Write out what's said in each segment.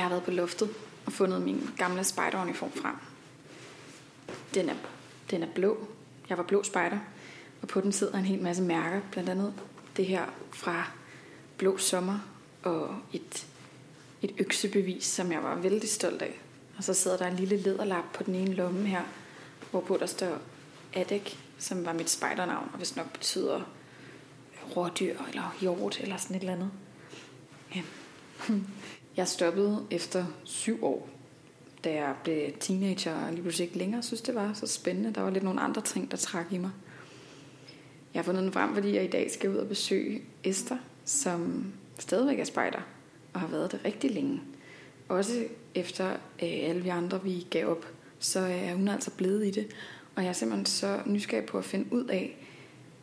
Jeg har været på loftet og fundet min gamle spejderuniform frem. Den er, den er blå. Jeg var blå spejder. Og på den sidder en hel masse mærker. Blandt andet det her fra Blå Sommer og et, et øksebevis, som jeg var vældig stolt af. Og så sidder der en lille lederlap på den ene lomme her, hvorpå der står Adek, som var mit spejdernavn, og hvis nok betyder rådyr eller hjort eller sådan et eller andet. Ja. Jeg stoppede efter syv år, da jeg blev teenager og lige pludselig ikke længere synes, det var så spændende. Der var lidt nogle andre ting, der trak i mig. Jeg har fundet den frem, fordi jeg i dag skal ud og besøge Esther, som stadigvæk er spejder og har været det rigtig længe. Også efter øh, alle vi andre, vi gav op, så øh, er hun altså blevet i det. Og jeg er simpelthen så nysgerrig på at finde ud af,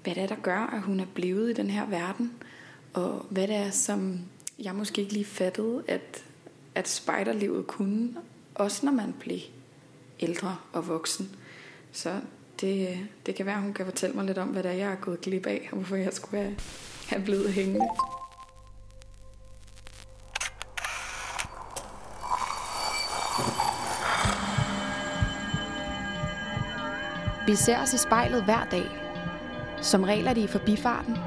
hvad det er, der gør, at hun er blevet i den her verden. Og hvad det er, som jeg måske ikke lige fattede, at, at spejderlivet kunne, også når man blev ældre og voksen. Så det, det kan være, hun kan fortælle mig lidt om, hvad det er, jeg er gået glip af, og hvorfor jeg skulle have, have blevet hængende. Vi ser os i spejlet hver dag. Som regel er det i forbifarten.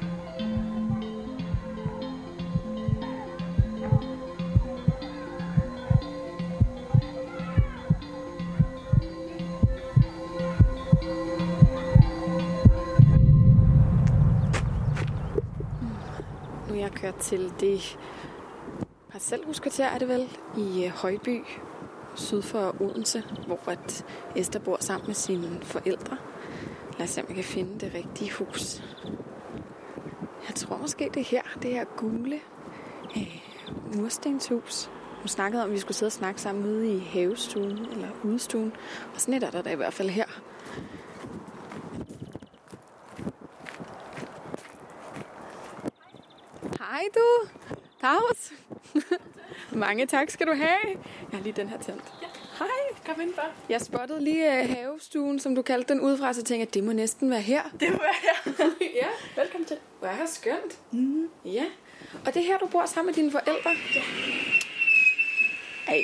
Til det parcelhuskvarter, er det vel, i øh, Højby, syd for Odense, hvor at Esther bor sammen med sine forældre. Lad os se, om jeg kan finde det rigtige hus. Jeg tror måske, det her, det her gule øh, murstenshus. Hun snakkede om, at vi skulle sidde og snakke sammen ude i havestuen, eller udestuen. Og sådan et er der da i hvert fald her. Hej du. Dags. Mange tak skal du have. Jeg har lige den her tændt. Ja. Hej. Kom ind for. Jeg spottede lige uh, havestuen, som du kaldte den udefra, så tænkte jeg, det må næsten være her. Det må være her. ja. Velkommen til. Hvor er her skønt. Mm. Ja. Og det er her, du bor sammen med dine forældre? Ja. Ej.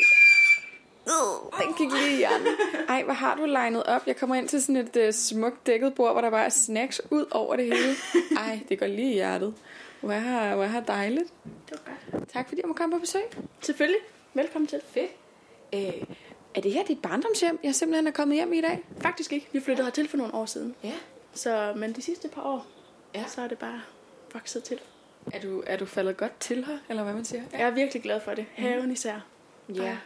Uh, den gik lige i hjernen. Ej, hvor har du legnet op? Jeg kommer ind til sådan et uh, smukt dækket bord, hvor der bare er snacks ud over det hele. Ej, det går lige i hjertet. Er er her dejligt. Det var godt. Tak fordi jeg må komme på besøg. Selvfølgelig. Velkommen til. Fedt. Øh, er det her dit barndomshjem, jeg simpelthen er kommet hjem i i dag? Faktisk ikke. Vi flyttede hertil for nogle år siden. Ja. Så, men de sidste par år, Ja. så er det bare vokset til. Er du, er du faldet godt til her, eller hvad man siger? Jeg er virkelig glad for det. Haven især. Ja.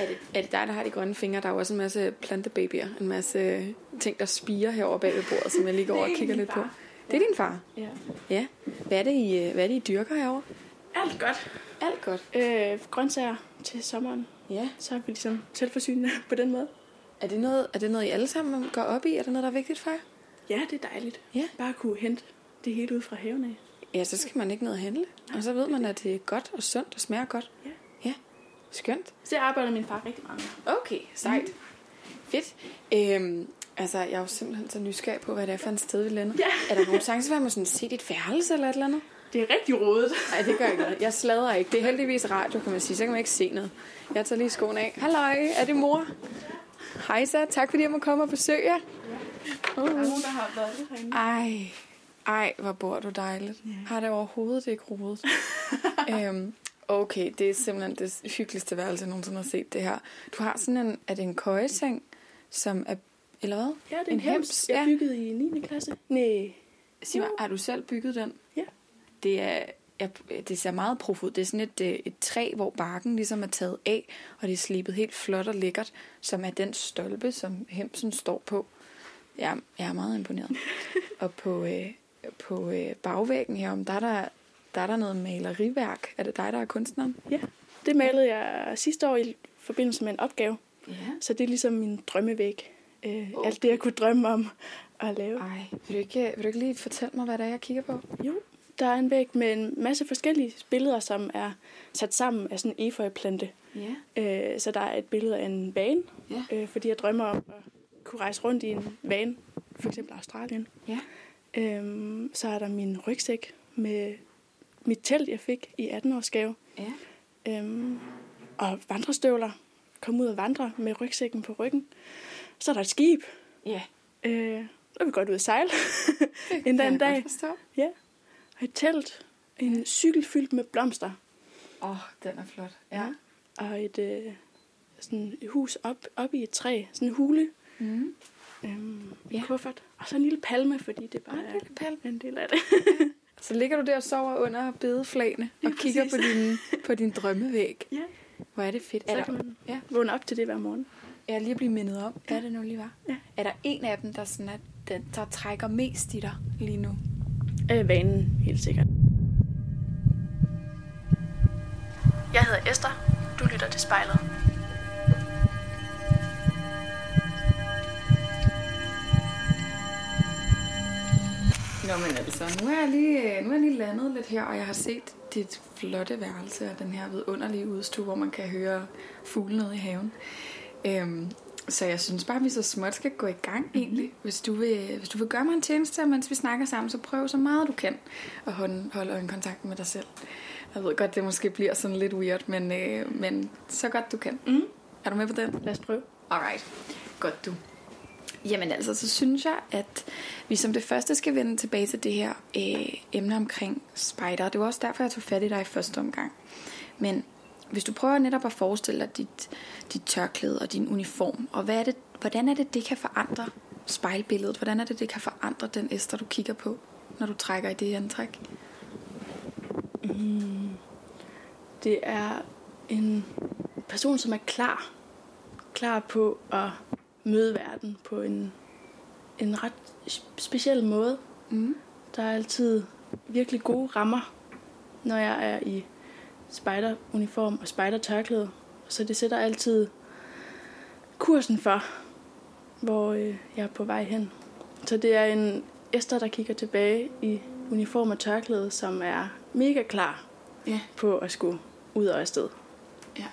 er, det, er det dig, der har de grønne fingre? Der er jo også en masse plantebabyer. En masse ting, der spiger herovre bag ved bordet, som jeg lige går over og er kigger lidt på. Det er din far? Ja. Ja. Hvad er det, I, øh, hvad er det, I dyrker herovre? Alt godt. Alt godt. Øh, grøntsager til sommeren. Ja. Så er vi ligesom selvforsynende på den måde. Er det, noget, er det noget, I alle sammen går op i? Er det noget, der er vigtigt for jer? Ja, det er dejligt. Ja. Bare at kunne hente det hele ud fra haven af. Ja, så skal man ikke noget at handle. Og så ved man, at det er godt og sundt og smager godt. Ja. Ja. Skønt. Så det arbejder min far rigtig meget med. Okay, sejt. Mm. Fedt. Øhm, altså, jeg er jo simpelthen så nysgerrig på, hvad det er for et sted, vi lander. Ja. Er der nogen chance for, at man sådan se dit værelse eller et eller andet? Det er rigtig rodet. Nej, det gør ikke noget. Jeg sladrer ikke. Det er heldigvis radio, kan man sige. Så kan man ikke se noget. Jeg tager lige skoene af. Halløj, er det mor? Hej så, tak fordi jeg må komme og besøge jer. Der er nogen, der har været herinde. Ej, ej, hvor bor du dejligt. Har det overhovedet ikke rodet? øhm, okay, det er simpelthen det hyggeligste værelse, jeg nogensinde har set det her. Du har sådan en, er det en køjeseng, som er, eller hvad? Ja, det er en, hems, jeg ja. byggede i 9. klasse. Nej. Sig mig, har du selv bygget den? Ja. Det, er, jeg, det ser meget prof ud. Det er sådan et, øh, et træ, hvor barken ligesom er taget af, og det er slibet helt flot og lækkert, som er den stolpe, som hemsen står på. Jeg, jeg er meget imponeret. og på, øh, på øh, bagvæggen herom, der er der, der er der noget maleriværk. Er det dig, der er kunstneren? Ja, det malede jeg sidste år i forbindelse med en opgave. Ja. Så det er ligesom min drømmevæg. Øh, Okay. Alt det, jeg kunne drømme om at lave. Ej, vil du, ikke, vil du ikke lige fortælle mig, hvad det er, jeg kigger på? Jo, der er en væg med en masse forskellige billeder, som er sat sammen af sådan en efeuplante. Ja. Øh, så der er et billede af en vane, Ja. øh, fordi jeg drømmer om at kunne rejse rundt i en vane, for eksempel Australien. Ja. Øhm, så er der min rygsæk med mit telt, jeg fik i 18-årsgave. Ja. Øhm, og vandrestøvler. Kom ud og vandre med rygsækken på ryggen. Så er der et skib. Ja. Øh, så er vi godt ud at sejle en Kan dag. godt forstå. Ja. Og et telt. En cykel fyldt med blomster. Åh, oh, den er flot. Ja. Og et, øh, sådan et hus op, op i et træ. Sådan en hule. Mm. Øhm, Ja. en kuffert. Og så en lille palme, fordi det bare Ah, en lille palme. er en del af det. Så ligger du der og sover under bedeflagene og Lige kigger på præcis. din, på din drømmevæg. ja. Hvor er det fedt. Så Er kan der, man ja. vågne op til det hver morgen. Jeg er lige blive mindet om, hvad det nu lige var. Ja. Er der en af dem, der, sådan er, der, der trækker mest i dig lige nu? Øh, vanen, helt sikkert. Jeg hedder Esther. Du lytter til spejlet. Nå, men altså, nu er, jeg lige, nu er jeg lige landet lidt her, og jeg har set dit flotte værelse og den her vidunderlige udstue, hvor man kan høre fugle nede i haven. Øhm, så jeg synes bare, at vi så småt skal gå i gang mm-hmm. egentlig. Hvis du, vil, hvis du vil gøre mig en tjeneste, mens vi snakker sammen, så prøv så meget du kan at holde, holde øjenkontakt med dig selv. Jeg ved godt, det måske bliver sådan lidt weird, men, øh, men så godt du kan. Mm. Er du med på den? Lad os prøve. Alright. Godt du. Jamen altså, så synes jeg, at vi som det første skal vende tilbage til det her øh, emne omkring spider. Det var også derfor, jeg tog fat i dig i første omgang. Men hvis du prøver netop at forestille dig dit, dit tørklæde og din uniform, og hvad er det, hvordan er det, det kan forandre spejlbilledet? Hvordan er det, det kan forandre den Esther, du kigger på, når du trækker i det antræk? Det er en person, som er klar. Klar på at møde verden på en, en ret speciel måde. Mm. Der er altid virkelig gode rammer, når jeg er i spejderuniform og spejdertørklæde. Så det sætter altid kursen for, hvor øh, jeg er på vej hen. Så det er en Esther, der kigger tilbage i uniform og tørklæde, som er mega klar Ja. på at skulle ud og afsted. Ja.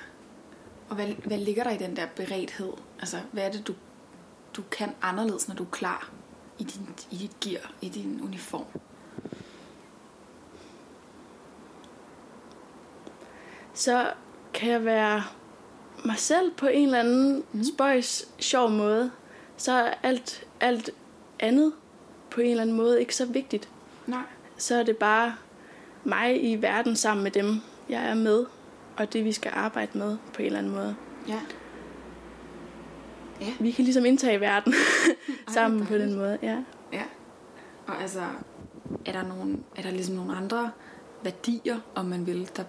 Og hvad, hvad ligger der i den der beredthed? Altså, hvad er det, du, du kan anderledes, når du er klar i, din, i dit gear, i din uniform? Så kan jeg være mig selv på en eller anden mm. spøjs, sjov måde. Så er alt, alt andet på en eller anden måde ikke så vigtigt. Nej. Så er det bare mig i verden sammen med dem, jeg er med, og det vi skal arbejde med på en eller anden måde. Ja. Ja. Vi kan ligesom indtage verden Ej, sammen på dejligt. den måde. Ja. Ja. Og altså, er der, nogen, er der ligesom nogle andre værdier, om man vil, der,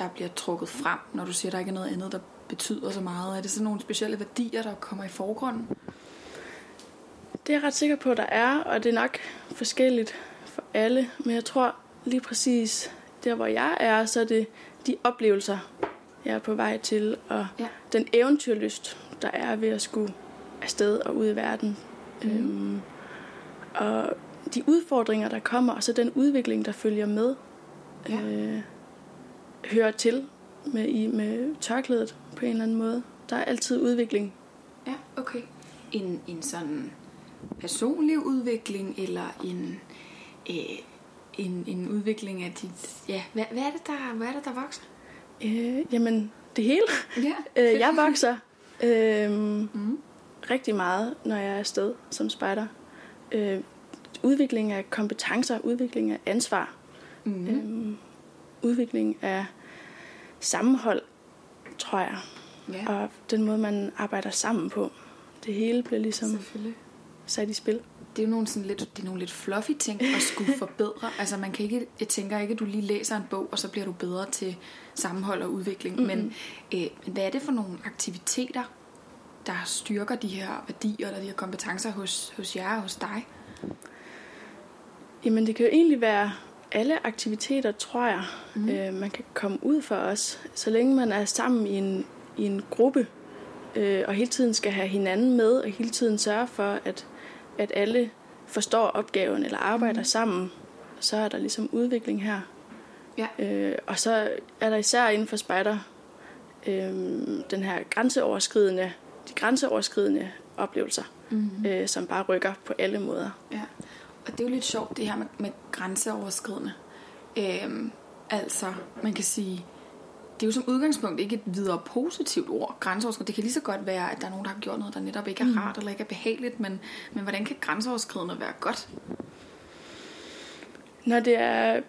der bliver trukket frem, når du siger, der ikke er noget andet, der betyder så meget? Er det sådan nogle specielle værdier, der kommer i forgrunden? Det er jeg ret sikker på, at der er, og det er nok forskelligt for alle. Men jeg tror lige præcis, der hvor jeg er, så er det de oplevelser, jeg er på vej til, og Ja. den eventyrlyst, der er ved at skulle afsted og ud i verden. Mm. Øhm, og de udfordringer, der kommer, og så den udvikling, der følger med, Ja. øh, hører til med, i, med tørklædet på en eller anden måde. Der er altid udvikling. Ja, okay. En, en sådan personlig udvikling, eller en, øh, en, en udvikling af dit... Ja, hvad, hvad, er det, der, hvad er det, der vokser? Øh, jamen, det hele. Ja. Øh, jeg vokser øh, Mm. rigtig meget, når jeg er afsted som spejder. Øh, udvikling af kompetencer, udvikling af ansvar, Mm. øh, udvikling af sammenhold, tror jeg. Ja, Og den måde, man arbejder sammen på. Det hele bliver ligesom sat i spil. Det er jo nogle, sådan lidt, det er nogle lidt fluffy ting at skulle forbedre. Altså man kan ikke, jeg tænker ikke, at du lige læser en bog, og så bliver du bedre til sammenhold og udvikling. Mm-hmm. Men øh, hvad er det for nogle aktiviteter, der styrker de her værdier eller de her kompetencer hos, hos jer og hos dig? Jamen, det kan jo egentlig være alle aktiviteter, tror jeg, mm. øh, man kan komme ud for os. Så længe man er sammen i en, i en gruppe, øh, og hele tiden skal have hinanden med, og hele tiden sørge for, at, at alle forstår opgaven eller arbejder mm. sammen, så er der ligesom udvikling her. Ja. Øh, og så er der især inden for spejder øh, den her grænseoverskridende, de grænseoverskridende oplevelser, mm-hmm. øh, som bare rykker på alle måder. Ja. Og det er jo lidt sjovt, det her med, med grænseoverskridende. Øhm, altså, man kan sige, det er jo som udgangspunkt ikke et videre positivt ord, grænseoverskridende. Det kan lige så godt være, at der er nogen, der har gjort noget, der netop ikke er rart eller ikke er behageligt, men, men hvordan kan grænseoverskridende være godt? Når det er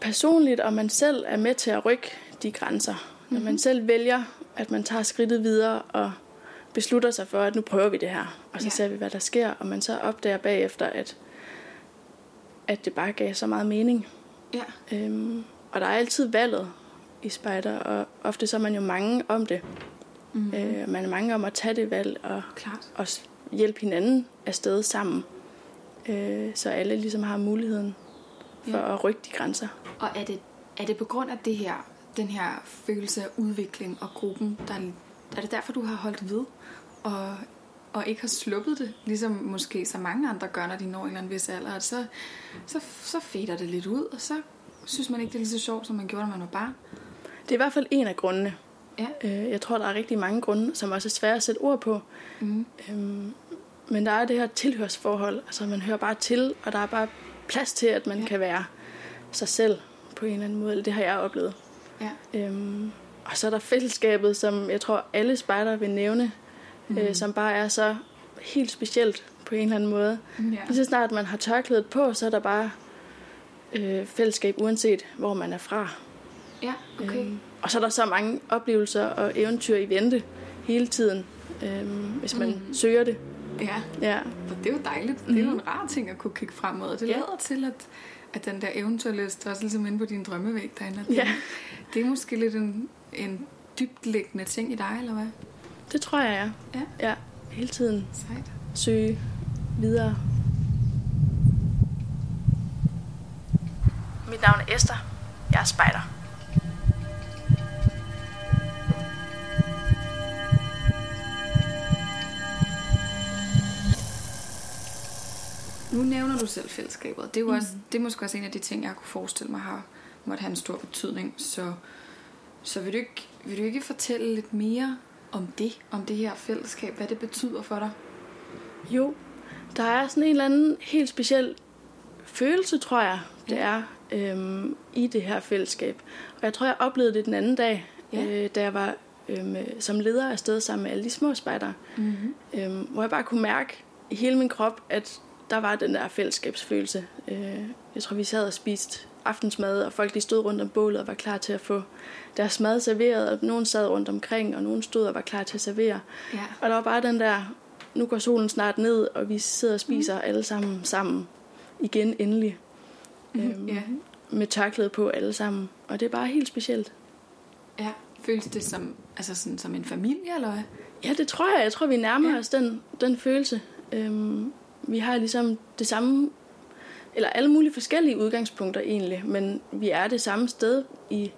personligt, og man selv er med til at rykke de grænser, mm-hmm. når man selv vælger, at man tager skridtet videre og beslutter sig for, at nu prøver vi det her, og så ja. ser vi, hvad der sker, og man så opdager bagefter, at, at det bare gav så meget mening. Ja. Øhm, og der er altid valget i spejder, og ofte så er man jo mange om det. Mm-hmm. Øh, man er mange om at tage det valg og, Klart. og hjælpe hinanden afsted sammen. Øh, så alle ligesom har muligheden for ja. at rykke de grænser. Og er det, er det på grund af det her, den her følelse af udvikling og gruppen, der er det derfor, du har holdt ved og, og ikke har sluppet det, ligesom måske så mange andre gør, når de når en eller anden vis alder, at så, så, så fader det lidt ud, og så synes man ikke, det er lige så sjovt, som man gjorde, når man var barn. Det er i hvert fald en af grundene. Ja. Øh, jeg tror, der er rigtig mange grunde, som også er svære at sætte ord på. Mm. Øhm, men der er det her tilhørsforhold. Altså, man hører bare til, og der er bare plads til, at man ja. kan være sig selv på en eller anden måde. Det har jeg oplevet. Ja. Øhm, og så er der fællesskabet, som jeg tror, alle spejder vil nævne, mm. øh, som bare er så helt specielt på en eller anden måde. Ja. Lige så snart man har tørklædet på, så er der bare øh, fællesskab, uanset hvor man er fra. Ja, okay. Øhm, og så er der så mange oplevelser og eventyr i vente hele tiden, øhm, hvis man mm. søger det. Ja. Ja. Og det er jo dejligt. Det er jo en rar ting at kunne kigge fremad. Det Mhm. Ja. lader til, at, at den der eventyrlyst også ligesom inde på din drømmevæg derinde. at Det, Ja. det er måske lidt en, en dybtliggende ting i dig, eller hvad? Det tror jeg, ja. Ja. Ja, hele tiden Sejt. søge videre. Mit navn er Esther. Jeg er spejder. Nu nævner du selv fællesskabet. Det er, jo også, det er måske også en af de ting, jeg kunne forestille mig har måtte have en stor betydning. Så, så vil, du ikke, vil du ikke fortælle lidt mere om det, om det her fællesskab, hvad det betyder for dig? Jo, der er sådan en eller anden helt speciel følelse, tror jeg, det er øhm, i det her fællesskab. Og jeg tror, jeg oplevede det den anden dag, Ja. øh, da jeg var øhm, som leder afsted sammen med alle de små spejdere. Mm-hmm. øhm, hvor jeg bare kunne mærke i hele min krop, at der var den der fællesskabsfølelse. Øh, jeg tror, vi sad og spiste aftensmad, og folk de stod rundt om bålet og var klar til at få deres mad serveret, og nogen sad rundt omkring, og nogen stod og var klar til at servere. Ja. Og der var bare den der, nu går solen snart ned, og vi sidder og spiser mm. alle sammen sammen igen endelig. Øhm, Ja. Med tørklæde på alle sammen. Og det er bare helt specielt. ja. Føles det som, altså sådan, som en familie, eller hvad? Ja, det tror jeg. Jeg tror, vi nærmer ja. os den, den følelse. Øhm, vi har ligesom det samme, eller alle mulige forskellige udgangspunkter egentlig, men vi er det samme sted i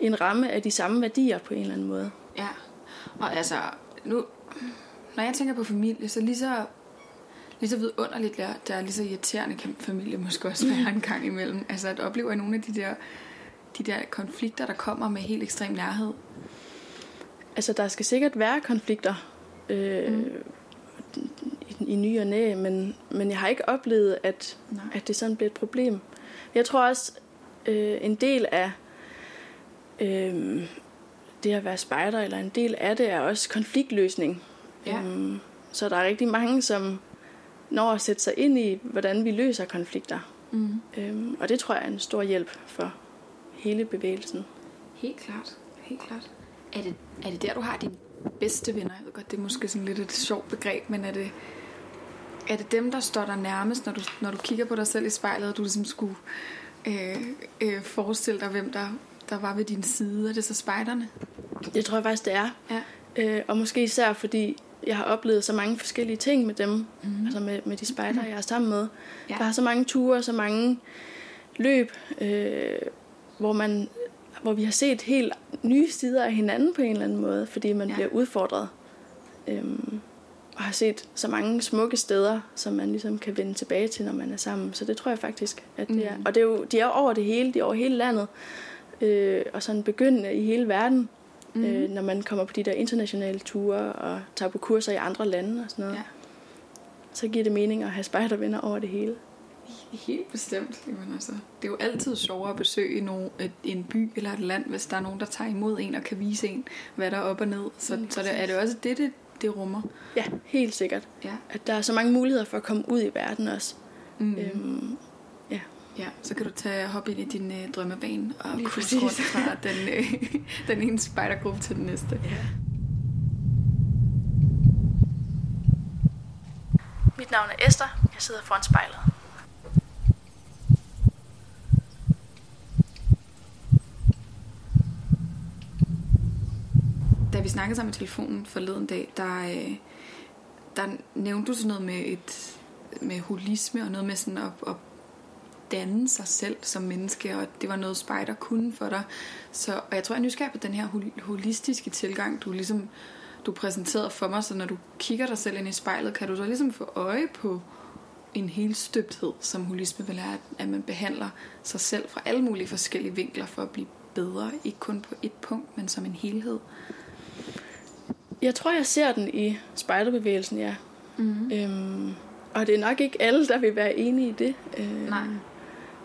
en ramme af de samme værdier på en eller anden måde. Ja, og altså, nu, når jeg tænker på familie, så lige så, lige så vidunderligt, der, der er lige så irriterende kan familie måske også være en gang imellem. Altså, at opleve at nogle af de der, de der konflikter, der kommer med helt ekstrem nærhed. Altså, der skal sikkert være konflikter øh, mm. I, i ny og næ, men, men jeg har ikke oplevet, at, Nej. at det sådan blev et problem. Jeg tror også, øh, en del af øh, det at være spejder, eller en del af det, er også konfliktløsning. Ja. Øhm, så der er rigtig mange, som når at sætte sig ind i, hvordan vi løser konflikter. Mm. Øhm, og det tror jeg er en stor hjælp for hele bevægelsen. Helt klart, helt klart. Er det, er det der, du har de bedste venner? Jeg ved godt, det er måske sådan lidt et sjovt begreb, men er det, er det dem, der står der nærmest, når du, når du kigger på dig selv i spejlet, og du ligesom skulle øh, øh, forestille dig, hvem der, der var ved din side? Er det så spejderne? Det tror jeg faktisk, det er. Ja. Øh, og måske især fordi jeg har oplevet så mange forskellige ting med dem, mm. altså med, med de spejder, jeg er sammen med. Ja. Der er så mange ture, så mange løb, øh, hvor man hvor vi har set helt nye sider af hinanden på en eller anden måde, fordi man Ja. bliver udfordret Øhm, og har set så mange smukke steder, som man ligesom kan vende tilbage til, når man er sammen. Så det tror jeg faktisk, at det er. Mm. Og det er jo, de er over det hele, de er over hele landet. Øh, og sådan begyndende i hele verden, mm. øh, når man kommer på de der internationale ture og tager på kurser i andre lande og sådan noget. Ja. Så giver det mening at have spejdervenner over det hele. Helt bestemt. Jamen, altså, det er jo altid sjovere at besøge nogen, et, en by eller et land, hvis der er nogen, der tager imod en og kan vise en, hvad der er op og ned. Så, Mm, så det, er det også det, det, det rummer. Ja, helt sikkert. Ja. At der er så mange muligheder for at komme ud i verden også. Mm. Øhm, ja. Ja, så kan du tage hop ind i din øh, drømmebane og præcis. rundt fra den, øh, den ene spejdergruppe til den næste. ja. Mit navn er Esther. Jeg sidder foran spejlet. Vi snakkede sammen i telefonen forleden dag, der, øh, der nævnte du sådan noget med, et, med holisme og noget med sådan at, at danne sig selv som menneske, og det var noget spejder kunne for dig. Så, og jeg tror, jeg er nysgerrig på den her hol- holistiske tilgang, du ligesom du præsenterede for mig, så når du kigger dig selv ind i spejlet, kan du så ligesom få øje på en helstøbthed, som holisme vil er, at man behandler sig selv fra alle mulige forskellige vinkler for at blive bedre, ikke kun på et punkt, men som en helhed. Jeg tror, jeg ser den i spejderbevægelsen, ja. Mm-hmm. Øhm, og det er nok ikke alle, der vil være enige i det. Øhm, Nej.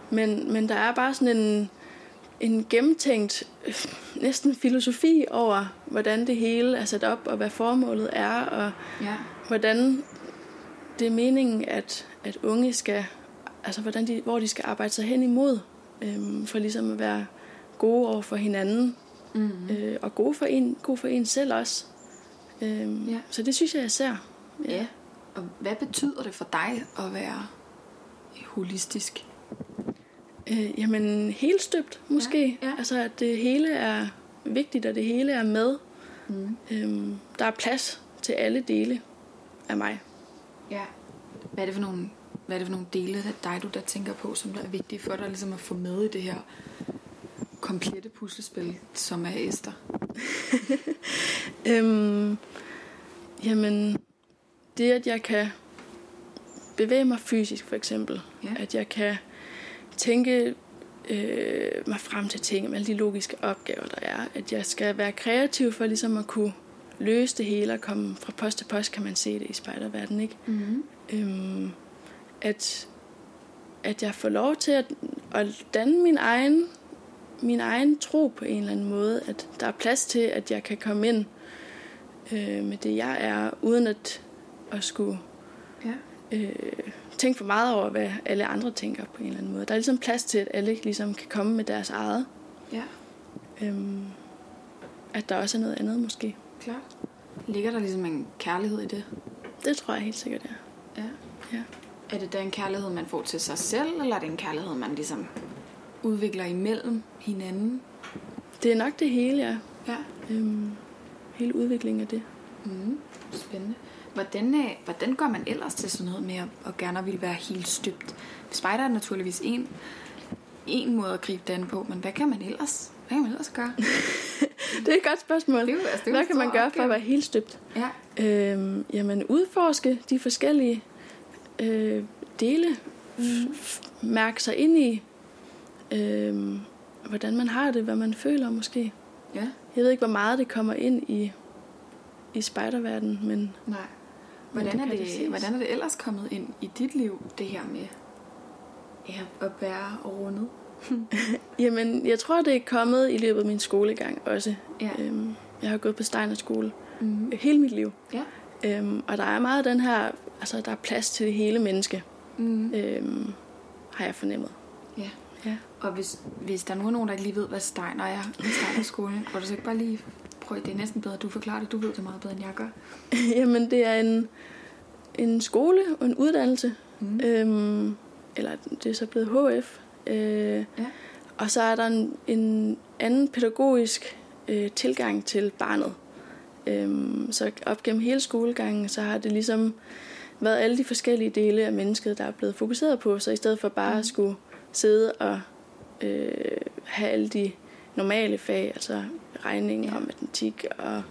Men, men der er bare sådan en, en gennemtænkt øh, næsten filosofi over, hvordan det hele er sat op, og hvad formålet er, og Ja. hvordan det er meningen, at, at unge skal, altså hvordan de, hvor de skal arbejde sig hen imod, øhm, for ligesom at være gode over for hinanden, Mm-hmm. øh, og gode for, en, gode for en selv også. Øhm, Ja. Så det synes jeg, jeg ser. ja. Og hvad betyder det for dig at være holistisk? Øh, jamen, helt støbt måske. Ja, ja. Altså, at det hele er vigtigt, og det hele er med. Mm. Øhm, der er plads til alle dele af mig. Ja. Hvad er det for nogle, hvad er det for nogle dele af dig, du der tænker på, som der er vigtige for dig ligesom at få med i det her komplette puslespil, som er Esther? Øhm, jamen, det at jeg kan bevæge mig fysisk, for eksempel. Ja. At jeg kan tænke øh, mig frem til ting med alle de logiske opgaver, der er. At jeg skal være kreativ for ligesom at kunne løse det hele og komme fra post til post, kan man se det i spejderverdenen, ikke? Mm-hmm. øhm, at, at jeg får lov til at, at danne min egen, min egen tro på en eller anden måde. At der er plads til, at jeg kan komme ind øh, med det, jeg er, uden at, at skulle Ja. øh, tænke for meget over, hvad alle andre tænker på en eller anden måde. Der er ligesom plads til, at alle ligesom kan komme med deres eget. Ja, Øhm, at der også er noget andet måske. klart. Ligger der ligesom en kærlighed i det? Det tror jeg helt sikkert, ja. Ja. ja. Er det da en kærlighed, man får til sig selv, eller er det en kærlighed, man ligesom udvikler imellem hinanden? Det er nok det hele, ja. Ja. Øhm, hele udviklingen af det. Mm, spændende. Hvordan, øh, hvordan går man ellers til sådan noget med at, at gerne vil være helt støbt? Spejder er naturligvis en, en måde at gribe det an på, men hvad kan man ellers, hvad kan man ellers gøre? Det er et godt spørgsmål. Det er altså, det er Hvad kan man gøre for opgave. at være helt støbt? Ja. Øhm, jamen, udforske de forskellige øh, dele. Mm. Mærke sig ind i, øhm, hvordan man har det, hvad man føler måske. Ja. Jeg ved ikke, hvor meget det kommer ind i, i spejderverdenen, men Nej. Men Hvordan det er det, det hvordan er det ellers kommet ind i dit liv, det her med ja, at være rundet? jamen, jeg tror, det er kommet i løbet af min skolegang også. Ja. Øhm, jeg har gået på Steiner skole Mm. hele mit liv. Ja. Øhm, og der er meget den her, altså der er plads til det hele menneske, Mm. øhm, har jeg fornemmet. Ja. Og hvis, hvis der nu er nogen, der ikke lige ved, hvad Steiner er i Steinerskolen, går du så ikke bare lige prøve, det er næsten bedre, at du forklarer det. Du ved det meget bedre, end jeg gør. Jamen, det er en, en skole og en uddannelse. Mm. Øhm, eller det er så blevet HF. Øh, Ja. Og så er der en, en anden pædagogisk øh, tilgang til barnet. Øhm, så op gennem hele skolegangen, så har det ligesom været alle de forskellige dele af mennesket, der er blevet fokuseret på. Så i stedet for bare at skulle sidde og øh, have alle de normale fag, altså regning Ja. og matematik og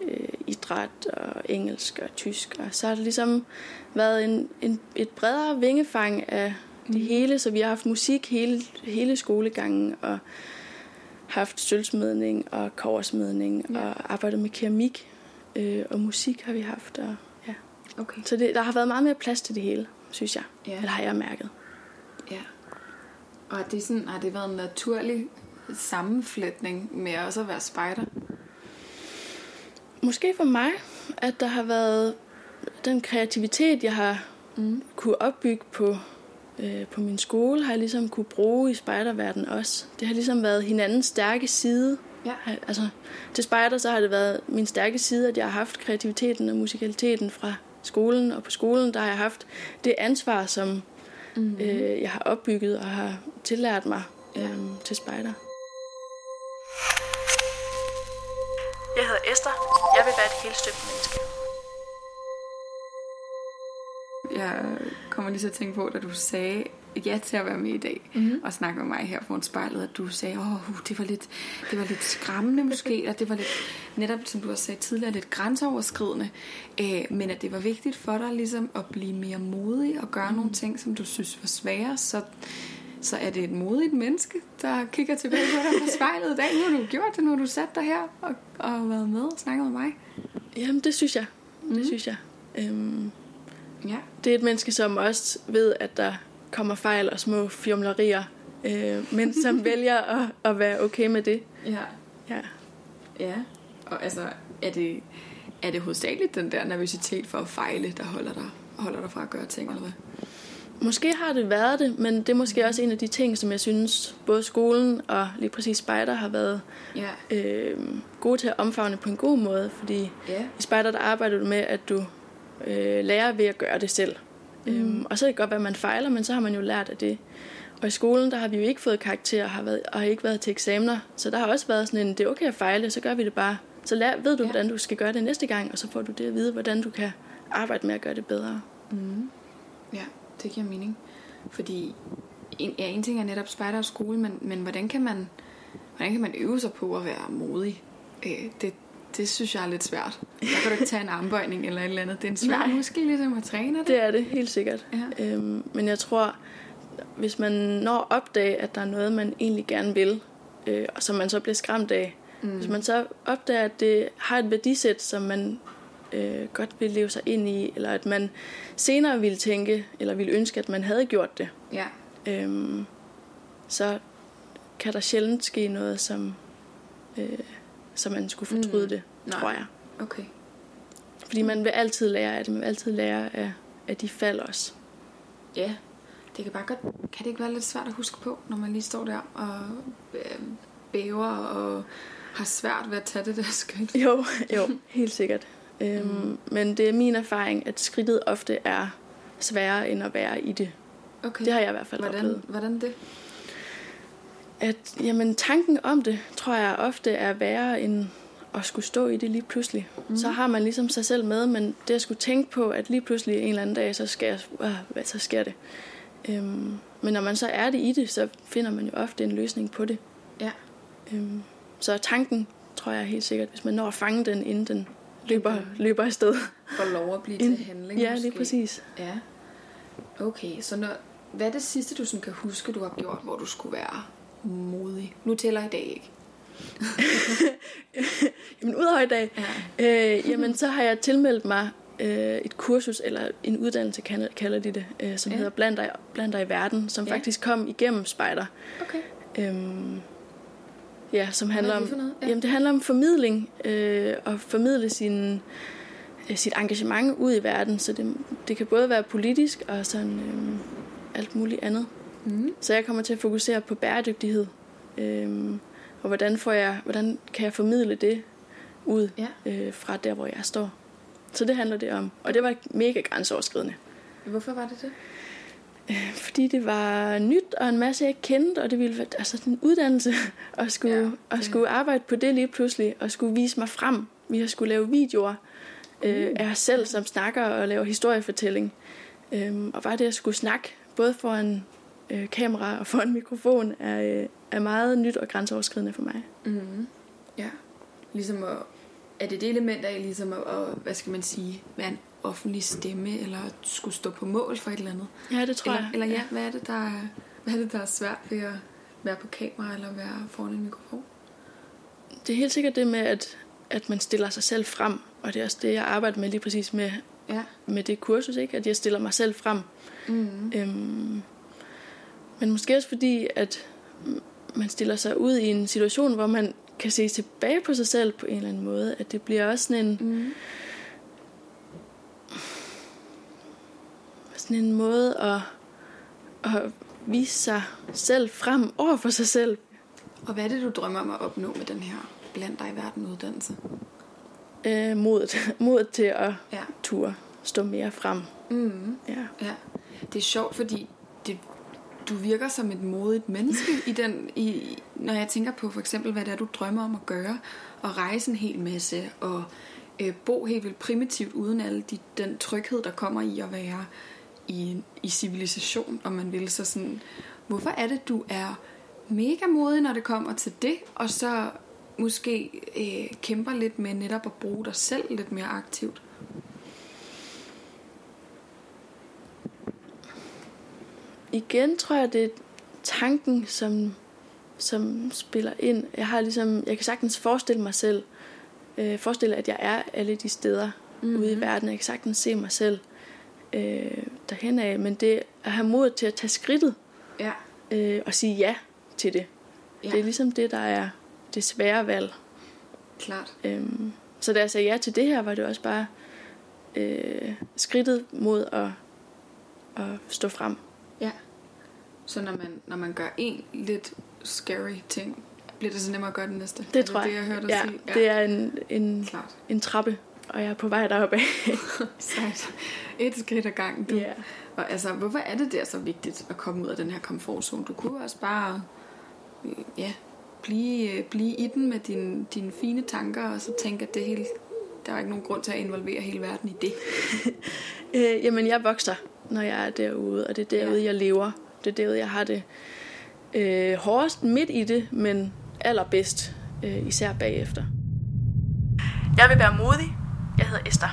øh, idræt og engelsk og tysk. Og så har det ligesom været en, en, et bredere vingefang af det Mm. hele, så vi har haft musik hele, hele skolegangen og haft sølvsmedning og koversmedning Ja. og arbejdet med keramik øh, og musik har vi haft. Og, ja. Okay. Så det, der har været meget mere plads til det hele, synes jeg. Ja. Eller har jeg mærket. Og det er sådan, har det været en naturlig sammenflætning med også at være spejder? Måske for mig, at der har været den kreativitet, jeg har Mm. kunne opbygge på, øh, på min skole, har jeg ligesom kunne bruge i spejderverdenen også. Det har ligesom været hinandens stærke side. Ja. Altså, til spejder så har det været min stærke side, at jeg har haft kreativiteten og musikaliteten fra skolen, og på skolen der har jeg haft det ansvar, som Mm. øh, jeg har opbygget og har tillært mig Ja. øh, til spejder. Jeg hedder Esther. Jeg vil være et helt støbt menneske. Jeg kommer lige til at tænke på, da du sagde ja til at være med i dag Mhm. og snakke med mig her foran spejlet, at du sagde, åh, uh, det var lidt, det var lidt skræmmende måske, og det var lidt, netop som du også sagde tidligere, lidt grænseoverskridende, øh, men at det var vigtigt for dig ligesom at blive mere modig og gøre nogle ting, som du synes var svære, så, så er det et modigt menneske, der kigger tilbage på dig på spejlet i dag. Nu har du gjort det, nu har du sat dig her og, og været med og snakket med mig. Jamen, det synes jeg. Det Mhm. synes jeg. Øhm, Ja. det er et menneske, som også ved, at der kommer fejl og små fjumlerier, øh, men som vælger at, at være okay med det. Ja. Ja. Ja, og altså, er det, er det hovedsageligt den der nervøsitet for at fejle, der holder dig, holder dig fra at gøre ting, eller hvad? Måske har det været det, men det er måske også en af de ting, som jeg synes, både skolen og lige præcis spejder har været Ja. øh, gode til at omfavne på en god måde, fordi Ja. i spejder der arbejder du med, at du øh, lærer ved at gøre det selv. Mm. Øhm, og så kan det godt være, at man fejler, men så har man jo lært af det. Og i skolen, der har vi jo ikke fået karakterer har været, og har ikke været til eksamener. Så der har også været sådan en, det er okay at fejle, så gør vi det bare. Så lær, ved du, ja. hvordan du skal gøre det næste gang, og så får du det at vide, hvordan du kan arbejde med at gøre det bedre. Mm. Ja, det giver mening. Fordi en, ja, en ting er netop spejder og skole, men, men hvordan, kan man, hvordan kan man øve sig på at være modig? Øh, det, det synes jeg er lidt svært. Der kan du ikke tage en armbøjning eller et eller andet. Det er en svær Nej. muskel ligesom at træne det. Det er det, helt sikkert. Ja. Øhm, men jeg tror, hvis man når at opdage, at der er noget, man egentlig gerne vil, øh, og som man så bliver skræmt af, mm. hvis man så opdager, at det har et værdisæt, som man øh, godt vil leve sig ind i, eller at man senere ville tænke, eller ville ønske, at man havde gjort det, Ja. øhm, så kan der sjældent ske noget, som, øh, som man skulle fortryde Mm. det, Nej. tror jeg. Okay. Fordi man vil altid lære af det, man vil altid lære af, af de fald også. Ja, det kan bare godt, kan det ikke være lidt svært at huske på, når man lige står der og øh, bæver og har svært ved at tage det der skridt. Jo, jo, helt sikkert. Øhm, mm. Men det er min erfaring, at skridtet ofte er sværere end at være i det. Okay. Det har jeg i hvert fald hvordan, oplevet. hvordan det? At jamen, tanken om det, tror jeg ofte er værre end at skulle stå i det lige pludselig. Mm. Så har man ligesom sig selv med, men det at skulle tænke på, at lige pludselig en eller anden dag, så, skal jeg, øh, hvad, så sker det. Øhm, men når man så er det i det, så finder man jo ofte en løsning på det. Ja. Øhm, så tanken, tror jeg helt sikkert, hvis man når at fange den, inden den løber, løber afsted. Får lov at blive til handling Ja, måske. lige præcis. Ja. Okay, så når, hvad er det sidste, du sådan kan huske, du har gjort, hvor du skulle være modig? Nu tæller i dag ikke. Jamen, udover i dag, Ja. øh, jamen, så har jeg tilmeldt mig øh, et kursus, eller en uddannelse, kalder, de det, øh, som Ja. hedder Bland dig, Bland dig i verden, som ja. faktisk kom igennem spejder. Okay. Øhm, ja, som handler om? Ja. jamen, det handler om formidling, øh, og formidle sin, øh, sit engagement ud i verden, så det, det kan både være politisk og sådan øh, alt muligt andet. Mm. Så jeg kommer til at fokusere på bæredygtighed. Øhm, og hvordan, får jeg, hvordan kan jeg formidle det ud Ja. øh, fra der, hvor jeg står. Så det handler det om. Og det var mega grænseoverskridende. Hvorfor var det det? Øh, Fordi det var nyt og en masse, jeg ikke kendte, og det ville være altså, en uddannelse at skulle, Ja, det- at skulle arbejde på det lige pludselig, og skulle vise mig frem. Vi har skulle lave videoer øh, af os selv, som snakker og laver historiefortælling. Øhm, og bare det at skulle snakke, både foran øh, kamera og foran mikrofon, er, øh, er meget nyt og grænseoverskridende for mig. Mm. Ja. Ligesom at er det det element af ligesom at, at, hvad skal man sige, være en offentlig stemme, eller skulle stå på mål for et eller andet? Ja, det tror eller, jeg. Eller ja, hvad er det, der er, hvad er det, der er svært ved at være på kamera eller være foran en mikrofon? Det er helt sikkert det med, at, at man stiller sig selv frem, og det er også det, jeg arbejder med lige præcis med, Ja. med det kursus, ikke? at jeg stiller mig selv frem. Mm. Øhm, men måske også fordi, at man stiller sig ud i en situation, hvor man kan se tilbage på sig selv på en eller anden måde. At det bliver også sådan en, Mm. Sådan en måde at, at vise sig selv frem over for sig selv. Og hvad er det, du drømmer om at opnå med den her blandt dig i verden uddannelse? Øh, modet, modet til at Ja. ture stå mere frem. Mm. Ja. Ja, det er sjovt, fordi det, du virker som et modigt menneske i den, i, når jeg tænker på for eksempel, hvad det er, du drømmer om at gøre, og rejse en hel masse, og øh, bo helt vildt primitivt, uden al de, den tryghed, der kommer i at være i, i civilisation, om man vil. Så sådan, hvorfor er det, du er mega modig, når det kommer til det, og så måske øh, kæmper lidt med netop at bruge dig selv lidt mere aktivt? Igen tror jeg, det er tanken, som, som spiller ind. Jeg har ligesom, jeg kan sagtens forestille mig selv, øh, forestille, at jeg er alle de steder mm-hmm. ude i verden. Jeg kan sagtens se mig selv øh, derhen af, men det at have mod til at tage skridtet Ja. øh, og sige ja til det. Ja. Ja. Det er ligesom det, der er det svære valg. Klart. Øhm, så da jeg sagde ja til det her, var det også bare øh, skridtet mod at, at stå frem. Ja. Så når man, når man gør en lidt scary ting, bliver det så nemmere at gøre den næste? Det er tror det, jeg. det, jeg hørte ja, sige? det er en, en, Klart. en trappe, og jeg er på vej deroppe af. Sejt. Et skridt ad gangen, du. Ja. Og altså, hvorfor er det der så vigtigt at komme ud af den her komfortzone? Du kunne også bare, ja, blive, øh, blive i den med dine, dine fine tanker, og så tænke, at det hele, der er ikke nogen grund til at involvere hele verden i det. Øh, jamen, jeg vokser, når jeg er derude, og det er derude, Ja. jeg lever. Det er derude, jeg har det øh, hårdest midt i det, men allerbedst, øh, især bagefter. Jeg vil være modig. Jeg hedder Esther.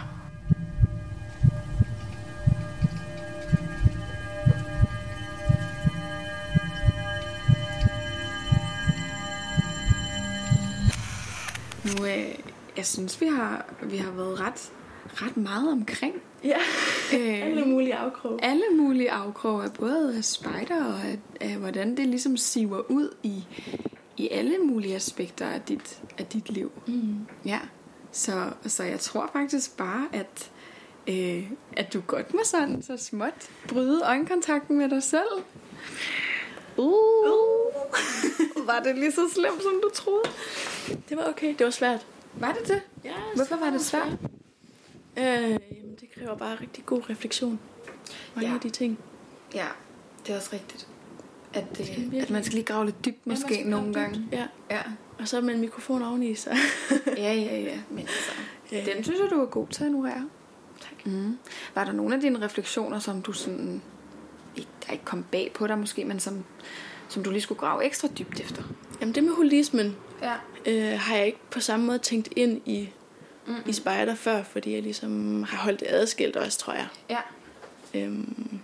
Nu, øh, jeg synes, vi har, vi har været ret, ret meget omkring Ja, øh, alle mulige afkrog. alle mulige afkroge af både af spejder og af, af, hvordan det ligesom siver ud i, i alle mulige aspekter af dit, af dit liv. Mm. Ja, så, så jeg tror faktisk bare, at, øh, at du godt må sådan så småt bryde øjenkontakten med dig selv. Uh. var det lige så slemt, som du troede? Det var okay. Det var svært. Var det det? Ja, Hvorfor var det svært? Øh, jamen, det kræver bare rigtig god refleksion. Mange Ja. af de ting. Ja, det er også rigtigt. At, skal øh, virkelig- at man skal lige grave lidt dybt Ja, måske skal nogle gange. Ja, Ja. og så med en mikrofon oveni, så... ja, ja, ja. Men altså, Ja. den synes jeg, du er god til at ignorere. tak. Mm. Var der nogle af dine refleksioner, som du sådan... Ikke, der ikke kom bag på dig måske, men som, som du lige skulle grave ekstra dybt efter? Jamen det med holismen Ja. øh, har jeg ikke på samme måde tænkt ind i, Mm-mm. i spejder før, fordi jeg ligesom har holdt det adskilt også, tror jeg. Ja. Øhm,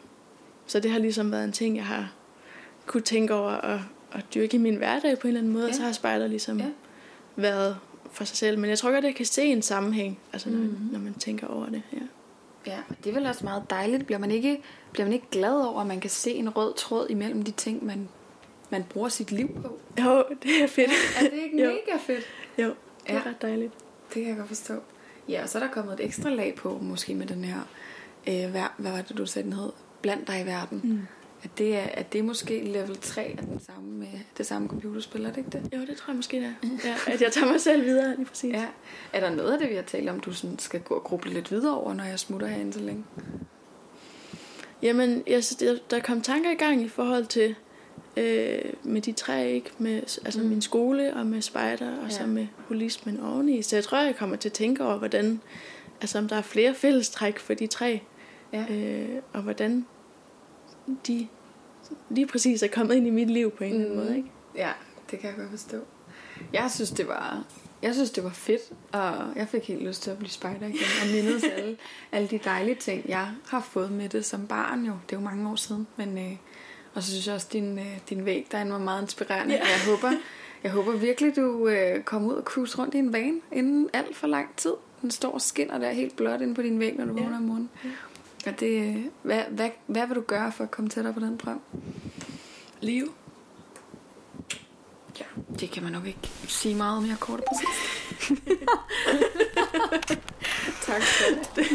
så det har ligesom været en ting, jeg har kunne tænke over at, at dyrke i min hverdag på en eller anden måde, ja. og Ja. så har spejder ligesom Ja. ja. været for sig selv. Men jeg tror godt, jeg kan se en sammenhæng, altså når, Mhm. mm-hmm. når man tænker over det. Ja. Ja, og det er vel også meget dejligt. Bliver man ikke, bliver man ikke glad over, at man kan se en rød tråd imellem de ting, man, man bruger sit liv på? Jo, det er fedt. Er det ikke Jo. mega fedt? Jo, det er Ja. ret dejligt. Det kan jeg godt forstå. Ja, og så er der kommet et ekstra lag på, måske med den her, øh, hvad, hvad var det, du sagde, den hed? Blandt dig i verden. Mm. At, det er, at det er måske level 3 af den samme, med det samme computerspil, er det ikke det? Jo, det tror jeg måske, det er. Ja, at jeg tager mig selv videre, lige præcis. Ja. Er der noget af det, vi har talt om, du sådan skal gå og gruble lidt videre over, når jeg smutter herinde så længe? Jamen, jeg, der, der kom tanker i gang i forhold til øh, med de tre, ikke? Med, altså Mm. min skole og med spejder, og ja. så med holismen oveni. Så jeg tror, jeg kommer til at tænke over, hvordan, altså om der er flere fællestræk for de tre, Ja. øh, og hvordan de lige præcis er kommet ind i mit liv på en eller anden Mm. måde, ikke? Ja, det kan jeg godt forstå. Jeg synes, det var jeg synes, det var fedt, og jeg fik helt lyst til at blive spejder igen, og mindes alle, alle de dejlige ting, jeg har fået med det som barn jo. Det er jo mange år siden, men... Øh, og så synes jeg også, at din, øh, din væg derinde var meget inspirerende. Yeah. Jeg håber, jeg håber virkelig, du øh, kommer ud og cruise rundt i en van inden alt for lang tid. Den står og skinner der helt blot inde på din væg, når du yeah. vågner om morgenen. Og det, hvad, hvad, hvad vil du gøre for at komme tættere på den drøm? Leve. Ja, det kan man nok ikke sige meget mere kort og præcis. tak for det.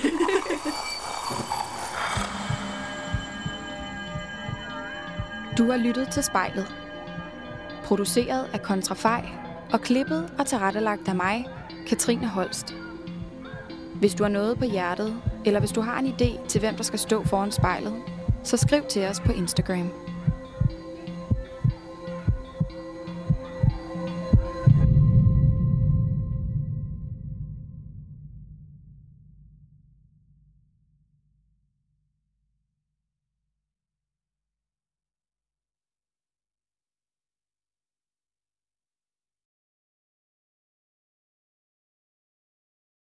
Du har lyttet til spejlet. Produceret af Kontrafej og klippet og tilrettelagt af mig, Katrine Holst. Hvis du har noget på hjertet, eller hvis du har en idé til, hvem der skal stå foran spejlet, så skriv til os på Instagram.